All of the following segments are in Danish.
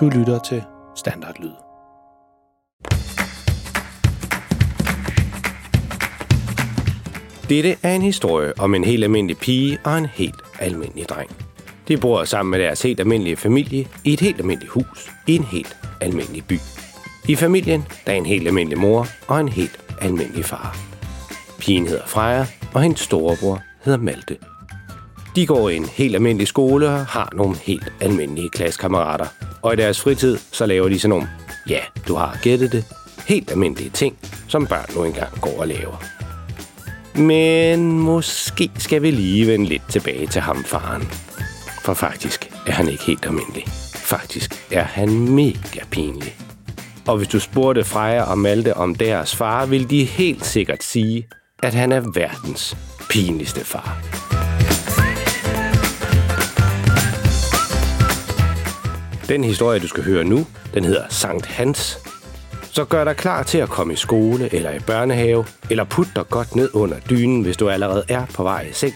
Du lytter til Standardlyd. Dette er en historie om en helt almindelig pige og en helt almindelig dreng. De bor sammen med deres helt almindelige familie i et helt almindeligt hus i en helt almindelig by. I familien der er en helt almindelig mor og en helt almindelig far. Pigen hedder Freja, og hendes storebror hedder Malte. De går i en helt almindelig skole og har nogle helt almindelige klassekammerater. Og i deres fritid, så laver de sådan nogle, ja, du har gættet det, helt almindelige ting, som børn nu engang går og laver. Men måske skal vi lige vende lidt tilbage til ham, faren. For faktisk er han ikke helt almindelig. Faktisk er han mega pinlig. Og hvis du spurgte Freja og Malte om deres far, vil de helt sikkert sige, at han er verdens pinligste far. Den historie, du skal høre nu, den hedder Sankt Hans. Så gør dig klar til at komme i skole eller i børnehave, eller put dig godt ned under dynen, hvis du allerede er på vej i seng,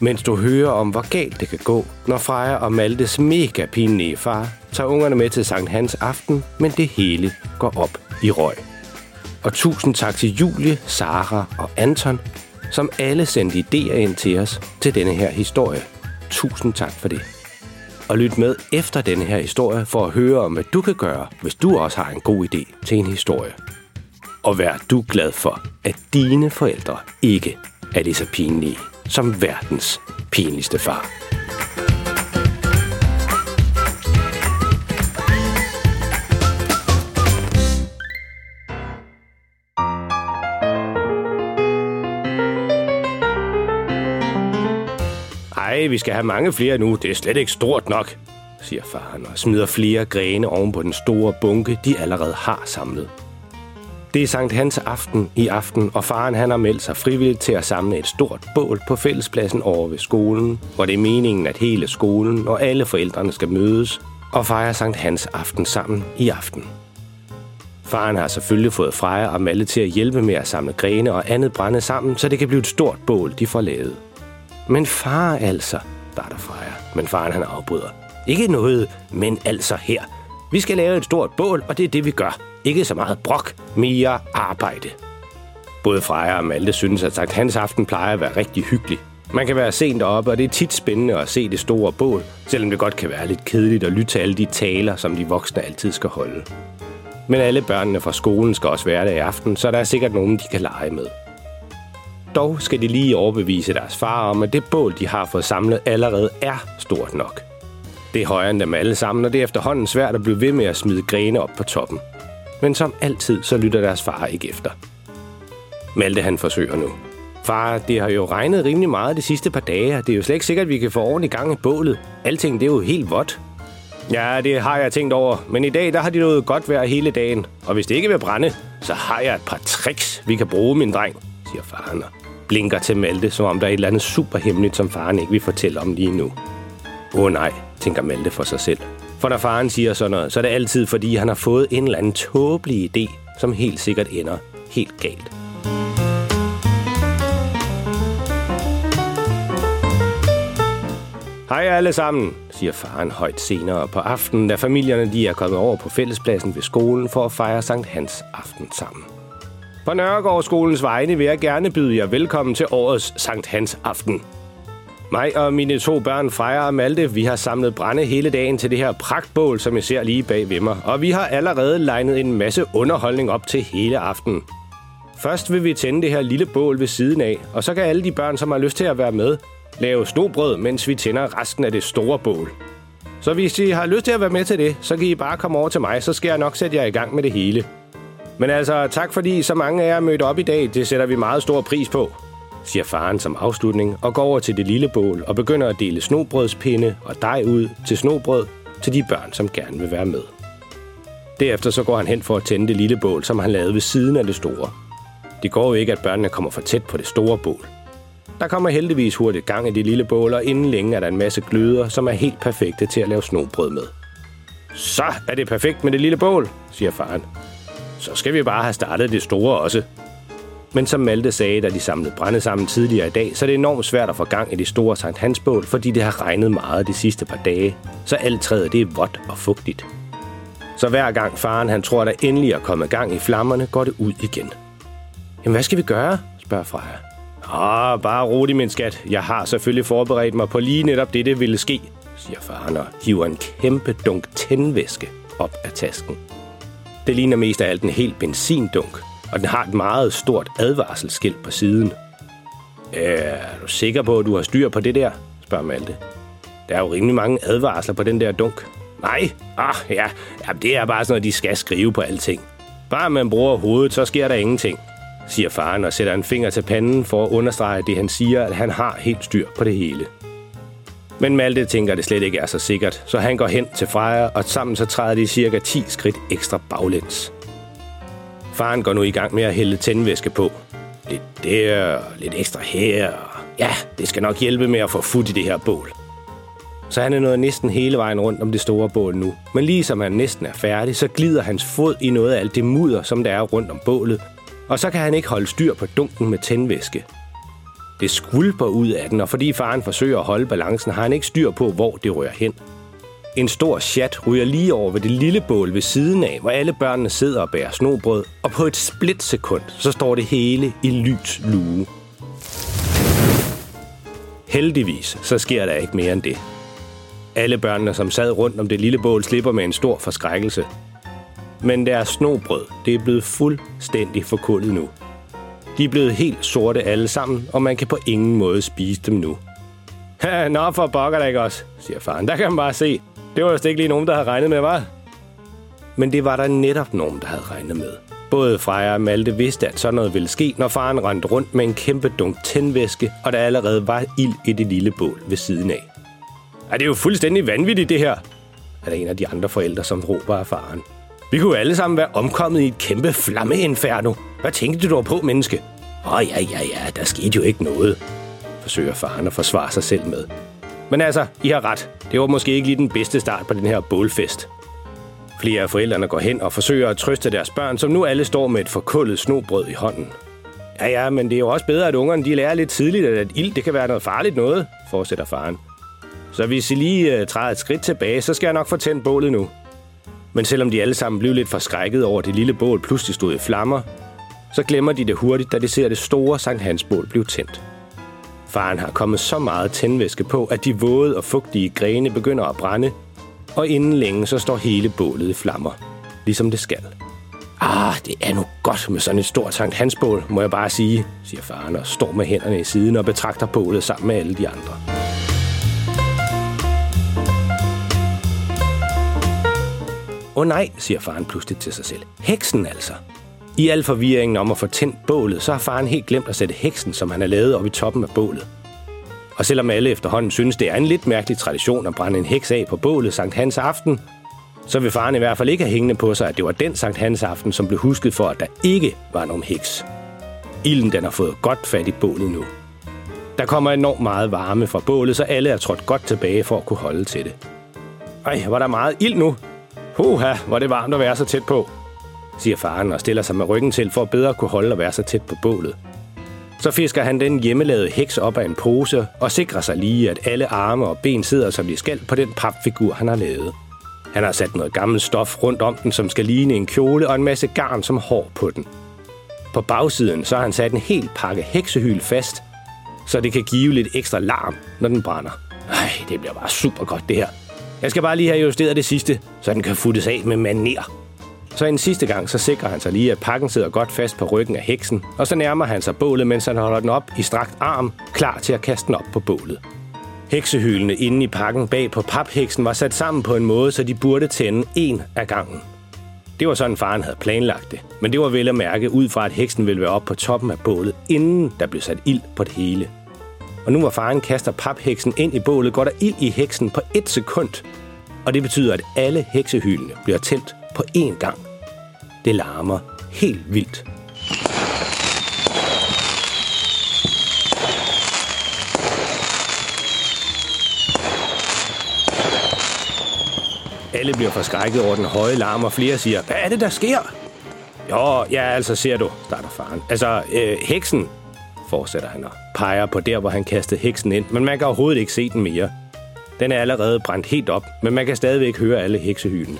mens du hører om, hvor galt det kan gå, når Freja og Maltes mega pinlige far tager ungerne med til Sankt Hans aften, men det hele går op i røg. Og tusind tak til Julie, Sara og Anton, som alle sendte idéer ind til os til denne her historie. Tusind tak for det. Og lyt med efter denne her historie for at høre om, hvad du kan gøre, hvis du også har en god idé til en historie. Og vær du glad for, at dine forældre ikke er lige så pinlige som verdens pinligste far. Nej, vi skal have mange flere nu. Det er slet ikke stort nok, siger faren og smider flere grene oven på den store bunke, de allerede har samlet. Det er Sankt Hans aften i aften, og faren han har meldt sig frivilligt til at samle et stort bål på fællespladsen over ved skolen, hvor det er meningen, at hele skolen og alle forældrene skal mødes og fejre Sankt Hans aften sammen i aften. Faren har selvfølgelig fået Freja og Malle til at hjælpe med at samle grene og andet brænde sammen, så det kan blive et stort bål, de får lavet. Men far altså, starter Freja, men faren han afbryder. Ikke noget, men altså her. Vi skal lave et stort bål, og det er det, vi gør. Ikke så meget brok, mere arbejde. Både Freja og Malte synes, at sagt Hans aften plejer at være rigtig hyggelig. Man kan være sent oppe, og det er tit spændende at se det store bål, selvom det godt kan være lidt kedeligt at lytte til alle de taler, som de voksne altid skal holde. Men alle børnene fra skolen skal også være der i aften, så der er sikkert nogen, de kan lege med. Dog skal de lige overbevise deres far om, at det bål, de har fået samlet, allerede er stort nok. Det er højere end dem alle sammen, og det er efterhånden svært at blive ved med at smide grene op på toppen. Men som altid, så lytter deres far ikke efter. Malte han forsøger nu. Far, det har jo regnet rimelig meget de sidste par dage, og det er jo slet ikke sikkert, at vi kan få ordentligt gang i bålet. Alting, det er jo helt vådt. Ja, det har jeg tænkt over, men i dag, der har de noget godt vejr hele dagen. Og hvis det ikke vil brænde, så har jeg et par tricks, vi kan bruge, min dreng, siger faren og blinker til Malte, som om der er et eller andet super hemmeligt, som faren ikke vil fortælle om lige nu. Åh oh, nej, tænker Malte for sig selv. For når faren siger sådan noget, så er det altid, fordi han har fået en eller anden tåbelig idé, som helt sikkert ender helt galt. Hej alle sammen, siger faren højt senere på aftenen, da familierne lige er kommet over på fællespladsen ved skolen for at fejre Sankt Hans aften sammen. På Nørregårdskolens vegne vil jeg gerne byde jer velkommen til årets Sankt Hans aften. Mig og mine to børn, Freja og Malte, vi har samlet brænde hele dagen til det her pragtbål, som I ser lige bag ved mig. Og vi har allerede legnet en masse underholdning op til hele aftenen. Først vil vi tænde det her lille bål ved siden af, og så kan alle de børn, som har lyst til at være med, lave snobrød, mens vi tænder resten af det store bål. Så hvis I har lyst til at være med til det, så kan I bare komme over til mig, så skal jeg nok sætte jer i gang med det hele. Men altså, tak fordi så mange af jer er op i dag. Det sætter vi meget stor pris på, siger faren som afslutning og går over til det lille bål og begynder at dele snobrødspinde og dej ud til snobrød til de børn, som gerne vil være med. Derefter så går han hen for at tænde det lille bål, som han lavede ved siden af det store. Det går jo ikke, at børnene kommer for tæt på det store bål. Der kommer heldigvis hurtigt gang i det lille bål, og inden længe er der en masse gløder, som er helt perfekte til at lave snobrød med. Så er det perfekt med det lille bål, siger faren. Så skal vi bare have startet det store også. Men som Malte sagde, da de samlede brænde sammen tidligere i dag, så er det enormt svært at få gang i det store Sankt Hansbål, fordi det har regnet meget de sidste par dage, så alt træet det er vådt og fugtigt. Så hver gang faren han tror, der endelig er kommet gang i flammerne, går det ud igen. Jamen, hvad skal vi gøre? spørger Freja. Åh, bare rolig, min skat. Jeg har selvfølgelig forberedt mig på lige netop det, det ville ske, siger faren og hiver en kæmpe dunk tændvæske op af tasken. Det ligner mest af alt en helt benzindunk, og den har et meget stort advarselsskilt på siden. Er du sikker på, at du har styr på det der? spørger Malte. Der er jo rimelig mange advarsler på den der dunk. Nej, ah, ja, ja det er bare sådan noget, de skal skrive på alting. Bare man bruger hovedet, så sker der ingenting, siger faren og sætter en finger til panden for at understrege det, han siger, at han har helt styr på det hele. Men Malte tænker, at det slet ikke er så sikkert, så han går hen til Freja, og sammen så træder de cirka 10 skridt ekstra baglæns. Faren går nu i gang med at hælde tændvæske på. Lidt der, lidt ekstra her. Ja, det skal nok hjælpe med at få fut i det her bål. Så han er nået næsten hele vejen rundt om det store bål nu. Men lige som han næsten er færdig, så glider hans fod i noget af alt det mudder, som der er rundt om bålet. Og så kan han ikke holde styr på dunken med tændvæske. Det skvulper ud af den, og fordi faren forsøger at holde balancen, har han ikke styr på, hvor det rører hen. En stor chat ryger lige over ved det lille bål ved siden af, hvor alle børnene sidder og bærer snobrød, og på et splitsekund, så står det hele i lys lue. Heldigvis, så sker der ikke mere end det. Alle børnene, som sad rundt om det lille bål, slipper med en stor forskrækkelse. Men deres snobrød, det er blevet fuldstændig forkullet nu. De er blevet helt sorte alle sammen, og man kan på ingen måde spise dem nu. Nå, for bokker der ikke også, siger faren. Der kan man bare se. Det var jo ikke lige nogen, der havde regnet med, var? Men det var der netop nogen, der havde regnet med. Både Freja og Malte vidste, at sådan noget ville ske, når faren rendte rundt med en kæmpe dunk tændvæske, og der allerede var ild i det lille bål ved siden af. Er det jo fuldstændig vanvittigt, det her? Er der en af de andre forældre, som råber af faren. Vi kunne alle sammen være omkommet i et kæmpe flammeinferno. Hvad tænkte du på, menneske? Åh, oh, ja, ja, ja, der skete jo ikke noget, forsøger faren at forsvare sig selv med. Men altså, I har ret. Det var måske ikke lige den bedste start på den her bålfest. Flere af forældrene går hen og forsøger at trøste deres børn, som nu alle står med et forkullet snobrød i hånden. Ja, ja, men det er jo også bedre, at ungerne de lærer lidt tidligt, at ild det kan være noget farligt noget, fortsætter faren. Så hvis I lige uh, træder et skridt tilbage, så skal jeg nok få tændt bålet nu. Men selvom de alle sammen blev lidt forskrækket over, at det lille bål pludselig stod i flammer, så glemmer de det hurtigt, da de ser det store Sankt Hansbål blive tændt. Faren har kommet så meget tændvæske på, at de våde og fugtige grene begynder at brænde, og inden længe så står hele bålet i flammer, ligesom det skal. Ah, det er nu godt med sådan et stort Sankt Hansbål, må jeg bare sige, siger faren og står med hænderne i siden og betragter bålet sammen med alle de andre. Åh oh, nej, siger faren pludselig til sig selv. Heksen altså. I al forvirringen om at få tændt bålet, så har faren helt glemt at sætte heksen, som han har lavet op i toppen af bålet. Og selvom alle efterhånden synes, det er en lidt mærkelig tradition at brænde en heks af på bålet Sankt Hans aften, så vil faren i hvert fald ikke have hængende på sig, at det var den Sankt Hans aften, som blev husket for, at der ikke var nogen heks. Ilden den har fået godt fat i bålet nu. Der kommer enormt meget varme fra bålet, så alle er trådt godt tilbage for at kunne holde til det. Ej, var der meget ild nu, Puha, hvor det varmt at være så tæt på, siger faren og stiller sig med ryggen til for at bedre kunne holde og være så tæt på bålet. Så fisker han den hjemmelavede heks op af en pose og sikrer sig lige, at alle arme og ben sidder som de skal på den papfigur, han har lavet. Han har sat noget gammelt stof rundt om den, som skal ligne en kjole, og en masse garn som hår på den. På bagsiden så har han sat en hel pakke heksehyl fast, så det kan give lidt ekstra larm, når den brænder. Ej, det bliver bare super godt det her. Jeg skal bare lige have justeret det sidste, så den kan futtes af med maner. Så en sidste gang, så sikrer han sig lige, at pakken sidder godt fast på ryggen af heksen, og så nærmer han sig bålet, mens han holder den op i strakt arm, klar til at kaste den op på bålet. Heksehylene inde i pakken bag på papheksen var sat sammen på en måde, så de burde tænde en af gangen. Det var sådan, faren havde planlagt det, men det var vel at mærke ud fra, at heksen ville være oppe på toppen af bålet, inden der blev sat ild på det hele og nu hvor faren kaster papheksen ind i bålet, går der ild i heksen på et sekund. Og det betyder, at alle heksehyldene bliver tændt på én gang. Det larmer helt vildt. Alle bliver forskrækket over den høje larm, og flere siger, hvad er det, der sker? Jo, ja, altså ser du, starter faren. Altså, øh, heksen, fortsætter han og peger på der, hvor han kastede heksen ind, men man kan overhovedet ikke se den mere. Den er allerede brændt helt op, men man kan stadigvæk høre alle heksehylene.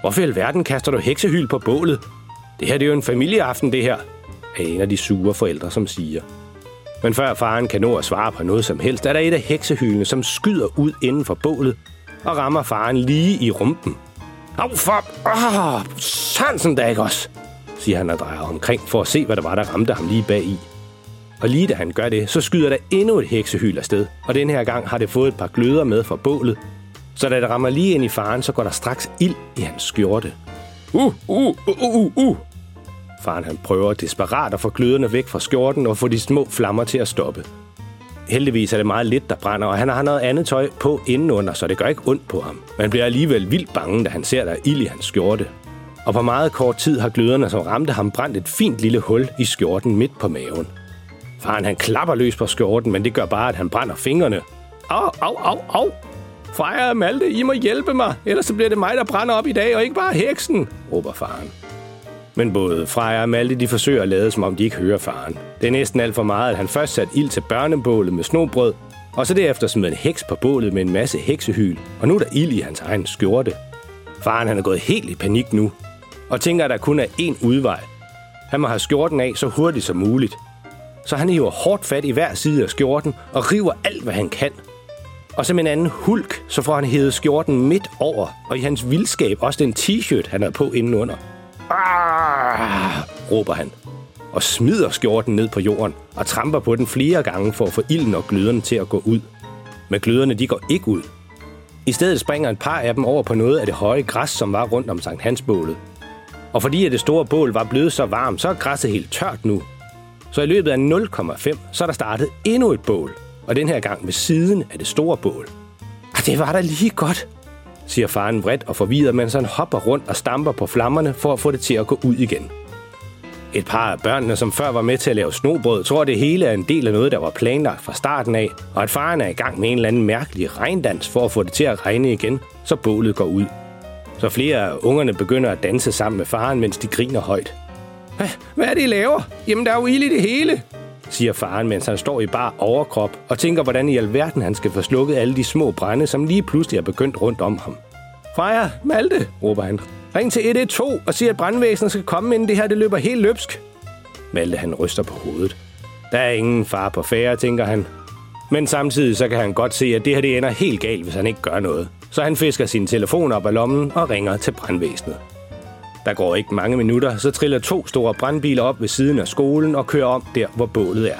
Hvorfor i alverden kaster du heksehyl på bålet? Det her det er jo en familieaften, det her, er en af de sure forældre, som siger. Men før faren kan nå at svare på noget som helst, er der et af heksehylene, som skyder ud inden for bålet og rammer faren lige i rumpen. Au for... Åh, sansen da ikke også, siger han og drejer omkring for at se, hvad der var, der ramte ham lige bag i. Og lige da han gør det, så skyder der endnu et heksehyl afsted, og den her gang har det fået et par gløder med fra bålet. Så da det rammer lige ind i faren, så går der straks ild i hans skjorte. Uh, uh, uh, uh, uh. Faren han prøver desperat at få gløderne væk fra skjorten og få de små flammer til at stoppe. Heldigvis er det meget lidt, der brænder, og han har noget andet tøj på indenunder, så det gør ikke ondt på ham. Man bliver alligevel vildt bange, da han ser, der er ild i hans skjorte. Og på meget kort tid har gløderne, som ramte ham, brændt et fint lille hul i skjorten midt på maven. Faren han klapper løs på skjorten, men det gør bare, at han brænder fingrene. Au, au, au, au! Freja og Malte, I må hjælpe mig, ellers så bliver det mig, der brænder op i dag, og ikke bare heksen, råber faren. Men både Freja og Malte de forsøger at lade, som om de ikke hører faren. Det er næsten alt for meget, at han først satte ild til børnebålet med snobrød, og så derefter smed en heks på bålet med en masse heksehyl, og nu er der ild i hans egen skjorte. Faren han er gået helt i panik nu, og tænker, at der kun er én udvej. Han må have skjorten af så hurtigt som muligt. Så han hiver hårdt fat i hver side af skjorten og river alt, hvad han kan. Og som en anden hulk, så får han hævet skjorten midt over, og i hans vildskab også den t-shirt, han er på indenunder. Ah, råber han, og smider skjorten ned på jorden og tramper på den flere gange for at få ilden og gløderne til at gå ud. Men gløderne de går ikke ud. I stedet springer et par af dem over på noget af det høje græs, som var rundt om Sankt Hans bålet. Og fordi at det store bål var blevet så varmt, så er græsset helt tørt nu. Så i løbet af 0,5, så er der startet endnu et bål, og den her gang ved siden af det store bål. Og det var da lige godt, siger faren vredt og forvirret, mens han hopper rundt og stamper på flammerne for at få det til at gå ud igen. Et par af børnene, som før var med til at lave snobrød, tror, det hele er en del af noget, der var planlagt fra starten af, og at faren er i gang med en eller anden mærkelig regndans for at få det til at regne igen, så bålet går ud. Så flere af ungerne begynder at danse sammen med faren, mens de griner højt. Hvad er det, I laver? Jamen, der er jo ild i det hele, siger faren, mens han står i bar overkrop og tænker, hvordan i alverden han skal få slukket alle de små brænde, som lige pludselig er begyndt rundt om ham. Freja, Malte, råber han. Ring til 112 og sig, at brandvæsenet skal komme, inden det her det løber helt løbsk. Malte han ryster på hovedet. Der er ingen far på færre, tænker han. Men samtidig så kan han godt se, at det her det ender helt galt, hvis han ikke gør noget. Så han fisker sin telefon op af lommen og ringer til brandvæsenet. Der går ikke mange minutter, så triller to store brandbiler op ved siden af skolen og kører om der, hvor bålet er.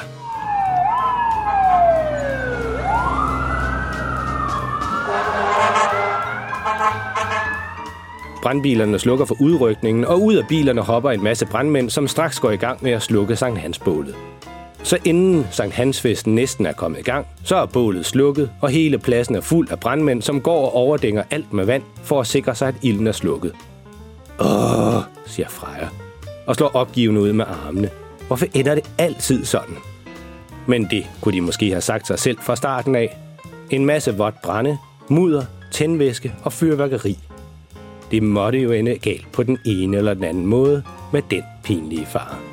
Brandbilerne slukker for udrykningen, og ud af bilerne hopper en masse brandmænd, som straks går i gang med at slukke Sankt Hans bålet. Så inden Sankt Hansfesten næsten er kommet i gang, så er bålet slukket, og hele pladsen er fuld af brandmænd, som går og overdænger alt med vand for at sikre sig, at ilden er slukket. Åh, siger Freja, og slår opgivende ud med armene. Hvorfor ender det altid sådan? Men det kunne de måske have sagt sig selv fra starten af. En masse vådt brænde, mudder, tændvæske og fyrværkeri. Det måtte jo ende galt på den ene eller den anden måde med den pinlige far.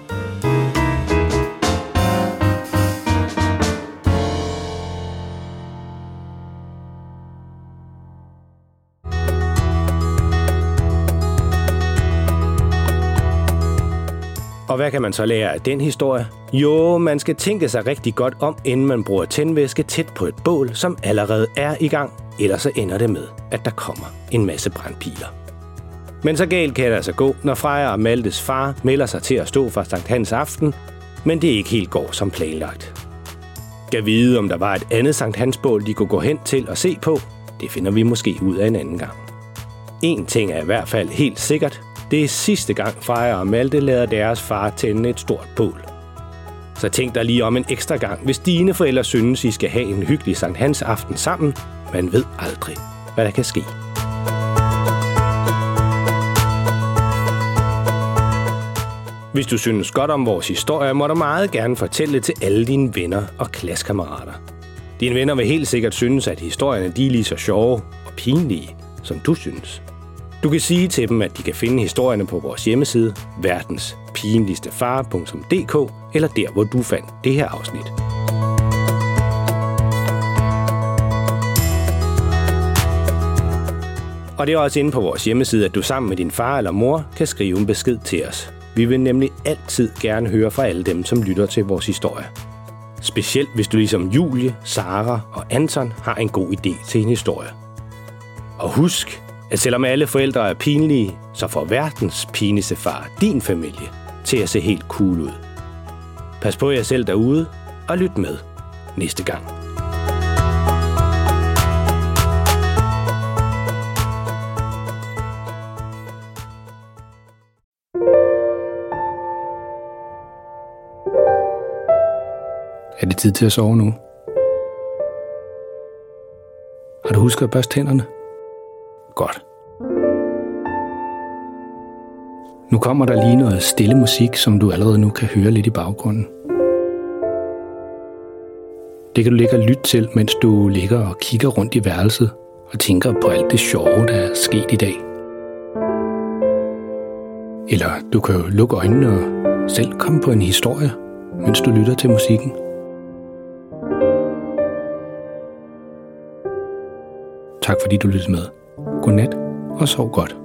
Og hvad kan man så lære af den historie? Jo, man skal tænke sig rigtig godt om, inden man bruger tændvæske tæt på et bål, som allerede er i gang. Ellers så ender det med, at der kommer en masse brandpiler. Men så galt kan det altså gå, når Freja og Maltes far melder sig til at stå for Sankt Hans aften, men det ikke helt går som planlagt. Skal vide, om der var et andet Sankt Hans bål, de kunne gå hen til og se på, det finder vi måske ud af en anden gang. En ting er i hvert fald helt sikkert, det er sidste gang Freja og Malte lader deres far tænde et stort bål. Så tænk dig lige om en ekstra gang, hvis dine forældre synes, I skal have en hyggelig Sankt Hans aften sammen. Man ved aldrig, hvad der kan ske. Hvis du synes godt om vores historie, må du meget gerne fortælle det til alle dine venner og klassekammerater. Dine venner vil helt sikkert synes, at historierne de er lige så sjove og pinlige, som du synes. Du kan sige til dem, at de kan finde historierne på vores hjemmeside, verdenspinligstefar.dk, eller der, hvor du fandt det her afsnit. Og det er også inde på vores hjemmeside, at du sammen med din far eller mor kan skrive en besked til os. Vi vil nemlig altid gerne høre fra alle dem, som lytter til vores historie. Specielt hvis du ligesom Julie, Sara og Anton har en god idé til en historie. Og husk, at selvom alle forældre er pinlige, så får verdens pinligste far din familie til at se helt cool ud. Pas på jer selv derude, og lyt med næste gang. Er det tid til at sove nu? Har du husket at børste tænderne? Godt. Nu kommer der lige noget stille musik, som du allerede nu kan høre lidt i baggrunden. Det kan du ligge og lytte til, mens du ligger og kigger rundt i værelset og tænker på alt det sjove, der er sket i dag. Eller du kan jo lukke øjnene og selv komme på en historie, mens du lytter til musikken. Tak fordi du lyttede med. Godnat og sov godt.